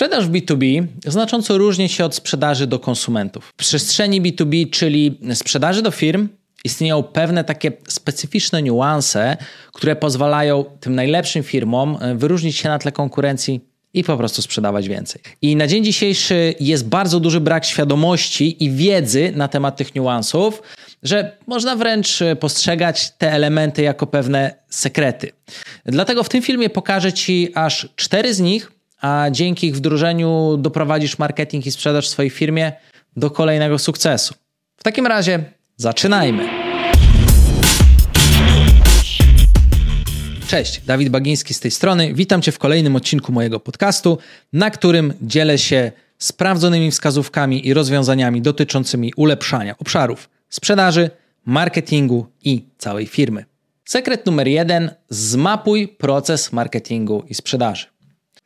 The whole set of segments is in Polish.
Sprzedaż w B2B znacząco różni się od sprzedaży do konsumentów. W przestrzeni B2B, czyli sprzedaży do firm, istnieją pewne takie specyficzne niuanse, które pozwalają tym najlepszym firmom e, wyróżnić się na tle konkurencji i po prostu sprzedawać więcej. I na dzień dzisiejszy jest bardzo duży brak świadomości i wiedzy na temat tych niuansów, że można wręcz e, postrzegać te elementy jako pewne sekrety. Dlatego w tym filmie pokażę Ci aż cztery z nich, a dzięki ich wdrożeniu doprowadzisz marketing i sprzedaż w swojej firmie do kolejnego sukcesu. W takim razie zaczynajmy. Cześć, Dawid Bagiński z tej strony. Witam Cię w kolejnym odcinku mojego podcastu, na którym dzielę się sprawdzonymi wskazówkami i rozwiązaniami dotyczącymi ulepszania obszarów sprzedaży, marketingu i całej firmy. Sekret numer jeden: zmapuj proces marketingu i sprzedaży.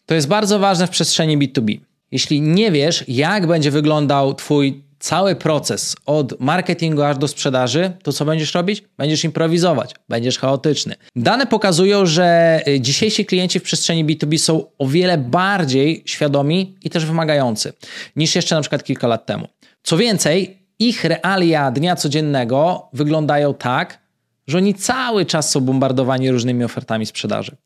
To jest bardzo ważne w przestrzeni B2B. Jeśli nie wiesz, jak będzie wyglądał Twój cały proces od marketingu aż do sprzedaży, to co będziesz robić? Będziesz improwizować, będziesz chaotyczny. Dane pokazują, że y, dzisiejsi klienci w przestrzeni B2B są o wiele bardziej świadomi i też wymagający niż jeszcze na przykład kilka lat temu. Co więcej, ich realia dnia codziennego wyglądają tak, że oni cały czas są bombardowani różnymi ofertami sprzedaży.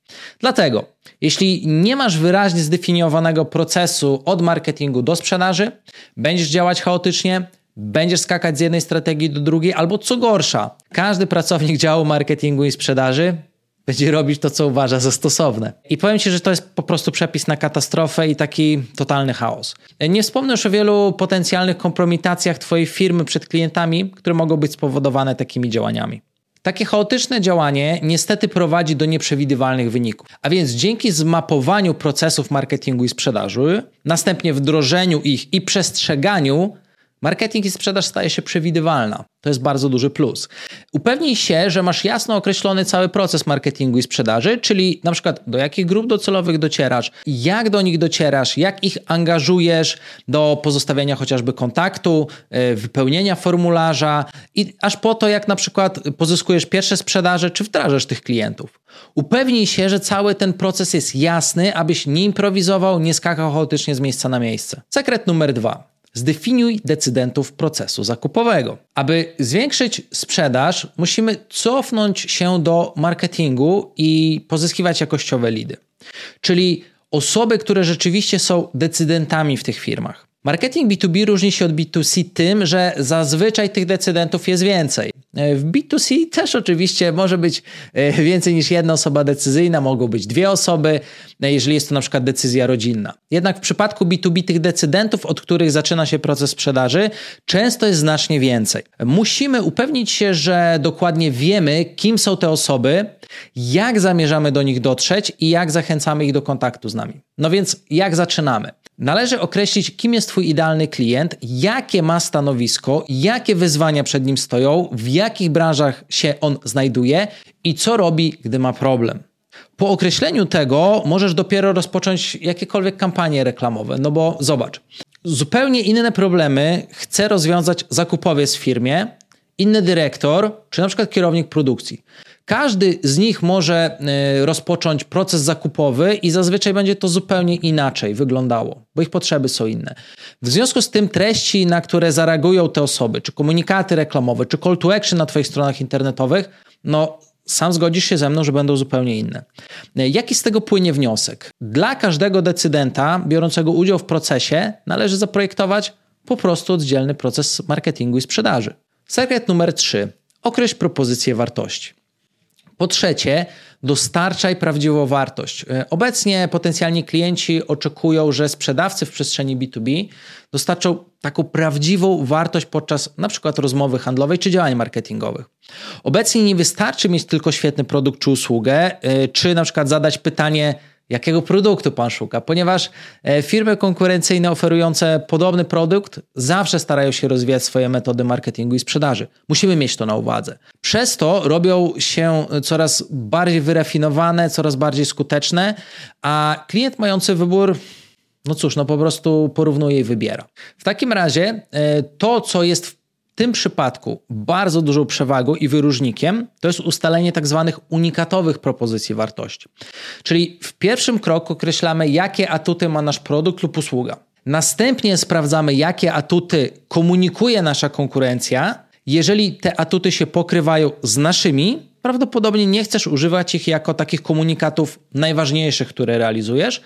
Dlatego, jeśli nie masz wyraźnie zdefiniowanego procesu od marketingu do sprzedaży, będziesz działać chaotycznie, będziesz skakać z jednej strategii do drugiej, albo co gorsza, każdy pracownik działu marketingu i sprzedaży będzie robić to, co uważa za stosowne. I powiem Ci, że to jest po prostu przepis na katastrofę i taki totalny chaos. Nie wspomnę już o wielu potencjalnych kompromitacjach Twojej firmy przed klientami, które mogą być spowodowane takimi działaniami. Takie chaotyczne działanie niestety prowadzi do nieprzewidywalnych wyników. A więc dzięki zmapowaniu procesów marketingu i sprzedaży, następnie wdrożeniu ich i przestrzeganiu, Marketing i sprzedaż staje się przewidywalna. To jest bardzo duży plus. Upewnij się, że masz jasno określony cały proces marketingu i sprzedaży, czyli na przykład do jakich grup docelowych docierasz, jak do nich docierasz, jak ich angażujesz do pozostawienia chociażby kontaktu, e, wypełnienia formularza i aż po to, jak na przykład pozyskujesz pierwsze sprzedaże, czy wdrażasz tych klientów. Upewnij się, że cały ten proces jest jasny, abyś nie improwizował, nie skakał chaotycznie z miejsca na miejsce. Sekret numer dwa. Zdefiniuj decydentów procesu zakupowego. Aby zwiększyć sprzedaż, musimy cofnąć się do marketingu i pozyskiwać jakościowe lidy. Czyli osoby, które rzeczywiście są decydentami w tych firmach. Marketing B2B różni się od B2C tym, że zazwyczaj tych decydentów jest więcej. E, w B2C też oczywiście może być e, więcej niż jedna osoba decyzyjna, mogą być dwie osoby, e, jeżeli jest to na przykład decyzja rodzinna. Jednak w przypadku B2B tych decydentów, od których zaczyna się proces sprzedaży, często jest znacznie więcej. Musimy upewnić się, że dokładnie wiemy, kim są te osoby, jak zamierzamy do nich dotrzeć i jak zachęcamy ich do kontaktu z nami. No więc jak zaczynamy? Należy określić, kim jest Twój idealny klient, jakie ma stanowisko, jakie wyzwania przed nim stoją, w jakich branżach się on znajduje i co robi, gdy ma problem. Po określeniu tego możesz dopiero rozpocząć jakiekolwiek kampanie reklamowe, no bo zobacz, zupełnie inne problemy chce rozwiązać zakupowiec w firmie, inny dyrektor, czy na przykład kierownik produkcji. Każdy z nich może e, rozpocząć proces zakupowy i zazwyczaj będzie to zupełnie inaczej wyglądało, bo ich potrzeby są inne. W związku z tym treści, na które zareagują te osoby, czy komunikaty reklamowe, czy call to action na Twoich stronach internetowych, no sam zgodzisz się ze mną, że będą zupełnie inne. E, jaki z tego płynie wniosek? Dla każdego decydenta biorącego udział w procesie należy zaprojektować po prostu oddzielny proces marketingu i sprzedaży. Sekret numer 3. Określ propozycję wartości. Po trzecie, dostarczaj prawdziwą wartość. E, obecnie potencjalni klienci oczekują, że sprzedawcy w przestrzeni B2B dostarczą taką prawdziwą wartość podczas na przykład rozmowy handlowej czy działań marketingowych. Obecnie nie wystarczy mieć tylko świetny produkt czy usługę, e, czy na przykład zadać pytanie, jakiego produktu pan szuka, ponieważ e, firmy konkurencyjne oferujące podobny produkt zawsze starają się rozwijać swoje metody marketingu i sprzedaży. Musimy mieć to na uwadze. Przez to robią się coraz bardziej wyrafinowane, coraz bardziej skuteczne, a klient mający wybór no cóż, no po prostu porównuje i wybiera. W takim razie e, to, co jest w tym przypadku bardzo dużą przewagą i wyróżnikiem to jest ustalenie tak zwanych unikatowych propozycji wartości. Czyli w pierwszym kroku określamy, jakie atuty ma nasz produkt lub usługa. Następnie sprawdzamy, jakie atuty komunikuje nasza konkurencja. Jeżeli te atuty się pokrywają z naszymi, prawdopodobnie nie chcesz używać ich jako takich komunikatów najważniejszych, które realizujesz.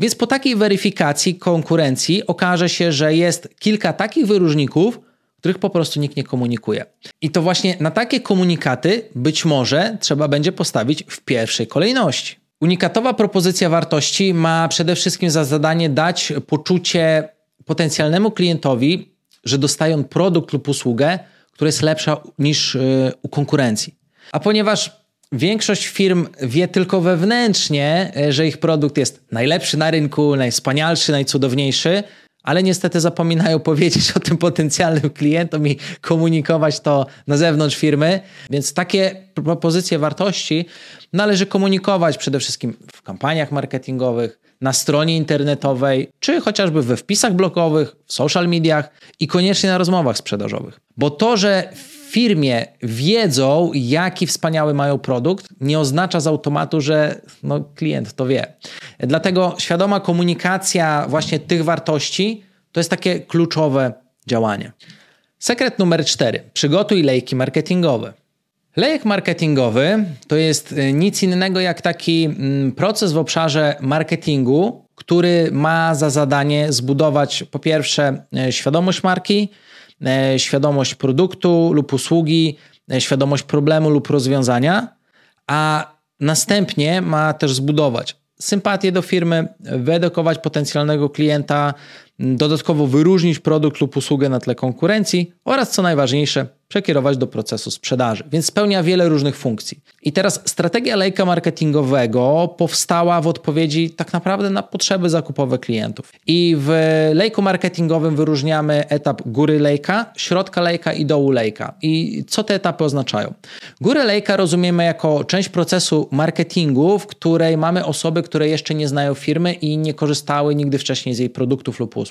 Więc po takiej weryfikacji konkurencji okaże się, że jest kilka takich wyróżników, których po prostu nikt nie komunikuje. I to właśnie na takie komunikaty być może trzeba będzie postawić w pierwszej kolejności. Unikatowa propozycja wartości ma przede wszystkim za zadanie dać poczucie potencjalnemu klientowi, że dostają produkt lub usługę, która jest lepsza niż y, u konkurencji. A ponieważ większość firm wie tylko wewnętrznie, y, że ich produkt jest najlepszy na rynku, najwspanialszy, najcudowniejszy, ale niestety zapominają powiedzieć o tym potencjalnym klientom i komunikować to na zewnątrz firmy. Więc takie propozycje wartości należy komunikować przede wszystkim w kampaniach marketingowych, na stronie internetowej, czy chociażby we wpisach blogowych, w social mediach i koniecznie na rozmowach sprzedażowych. Bo to, że firmie wiedzą, jaki wspaniały mają produkt, nie oznacza z automatu, że no, klient to wie. Dlatego świadoma komunikacja właśnie tych wartości to jest takie kluczowe działanie. Sekret numer cztery. Przygotuj lejki marketingowe. Lejek marketingowy to jest e, nic innego jak taki mm, proces w obszarze marketingu, który ma za zadanie zbudować po pierwsze e, świadomość marki, świadomość produktu lub usługi, świadomość problemu lub rozwiązania, a następnie ma też zbudować sympatię do firmy, wyedukować potencjalnego klienta, dodatkowo wyróżnić produkt lub usługę na tle konkurencji oraz, co najważniejsze, przekierować do procesu sprzedaży, więc spełnia wiele różnych funkcji. I teraz strategia lejka marketingowego powstała w odpowiedzi tak naprawdę na potrzeby zakupowe klientów. I w lejku marketingowym wyróżniamy etap góry lejka, środka lejka i dołu lejka. I co te etapy oznaczają? Górę lejka rozumiemy jako część procesu marketingu, w której mamy osoby, które jeszcze nie znają firmy i nie korzystały nigdy wcześniej z jej produktów lub usług.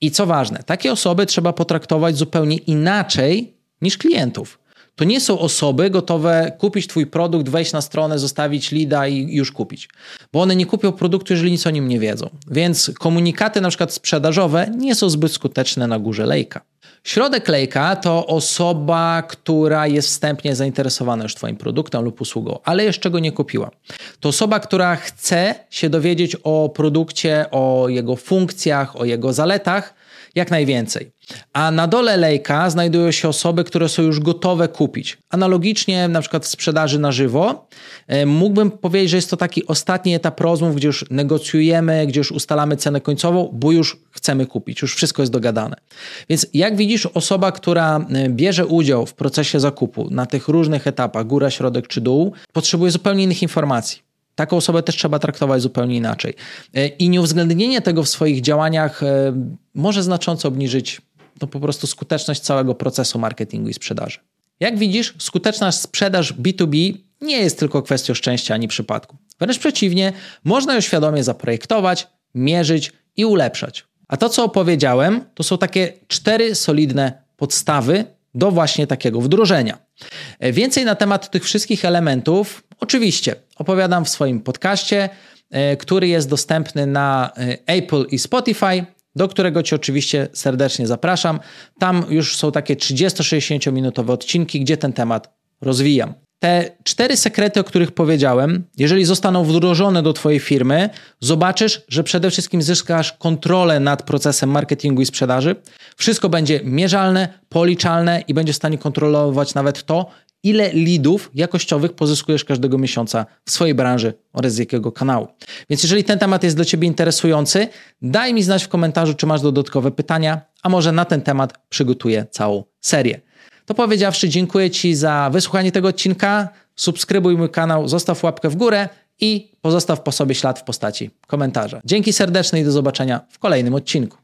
I co ważne, takie osoby trzeba potraktować zupełnie inaczej niż klientów. To nie są osoby gotowe kupić Twój produkt, wejść na stronę, zostawić lida i już kupić. Bo one nie kupią produktu, jeżeli nic o nim nie wiedzą. Więc komunikaty na przykład sprzedażowe nie są zbyt skuteczne na górze lejka. Środek lejka to osoba, która jest wstępnie zainteresowana już Twoim produktem lub usługą, ale jeszcze go nie kupiła. To osoba, która chce się dowiedzieć o produkcie, o jego funkcjach, o jego zaletach, jak najwięcej. A na dole lejka znajdują się osoby, które są już gotowe kupić. Analogicznie na przykład w sprzedaży na żywo e, mógłbym powiedzieć, że jest to taki ostatni etap rozmów, gdzie już negocjujemy, gdzie już ustalamy cenę końcową, bo już chcemy kupić, już wszystko jest dogadane. Więc jak widzisz, osoba, która e, bierze udział w procesie zakupu na tych różnych etapach, góra, środek czy dół, potrzebuje zupełnie innych informacji. Taką osobę też trzeba traktować zupełnie inaczej. E, I nieuwzględnienie tego w swoich działaniach e, może znacząco obniżyć no, po prostu skuteczność całego procesu marketingu i sprzedaży. Jak widzisz, skuteczna sprzedaż B2B nie jest tylko kwestią szczęścia ani przypadku. Wręcz przeciwnie, można ją świadomie zaprojektować, mierzyć i ulepszać. A to, co opowiedziałem, to są takie cztery solidne podstawy do właśnie takiego wdrożenia. E, więcej na temat tych wszystkich elementów Oczywiście opowiadam w swoim podcaście, e, który jest dostępny na e, Apple i Spotify, do którego Cię oczywiście serdecznie zapraszam. Tam już są takie 30-60 minutowe odcinki, gdzie ten temat rozwijam. Te cztery sekrety, o których powiedziałem, jeżeli zostaną wdrożone do Twojej firmy, zobaczysz, że przede wszystkim zyskasz kontrolę nad procesem marketingu i sprzedaży. Wszystko będzie mierzalne, policzalne i będziesz w stanie kontrolować nawet to, ile lidów jakościowych pozyskujesz każdego miesiąca w swojej branży oraz z jakiego kanału. Więc jeżeli ten temat jest dla Ciebie interesujący, daj mi znać w komentarzu, czy masz dodatkowe pytania, a może na ten temat przygotuję całą serię. To powiedziawszy, dziękuję Ci za wysłuchanie tego odcinka. Subskrybuj mój kanał, zostaw łapkę w górę i pozostaw po sobie ślad w postaci komentarza. Dzięki serdeczne i do zobaczenia w kolejnym odcinku.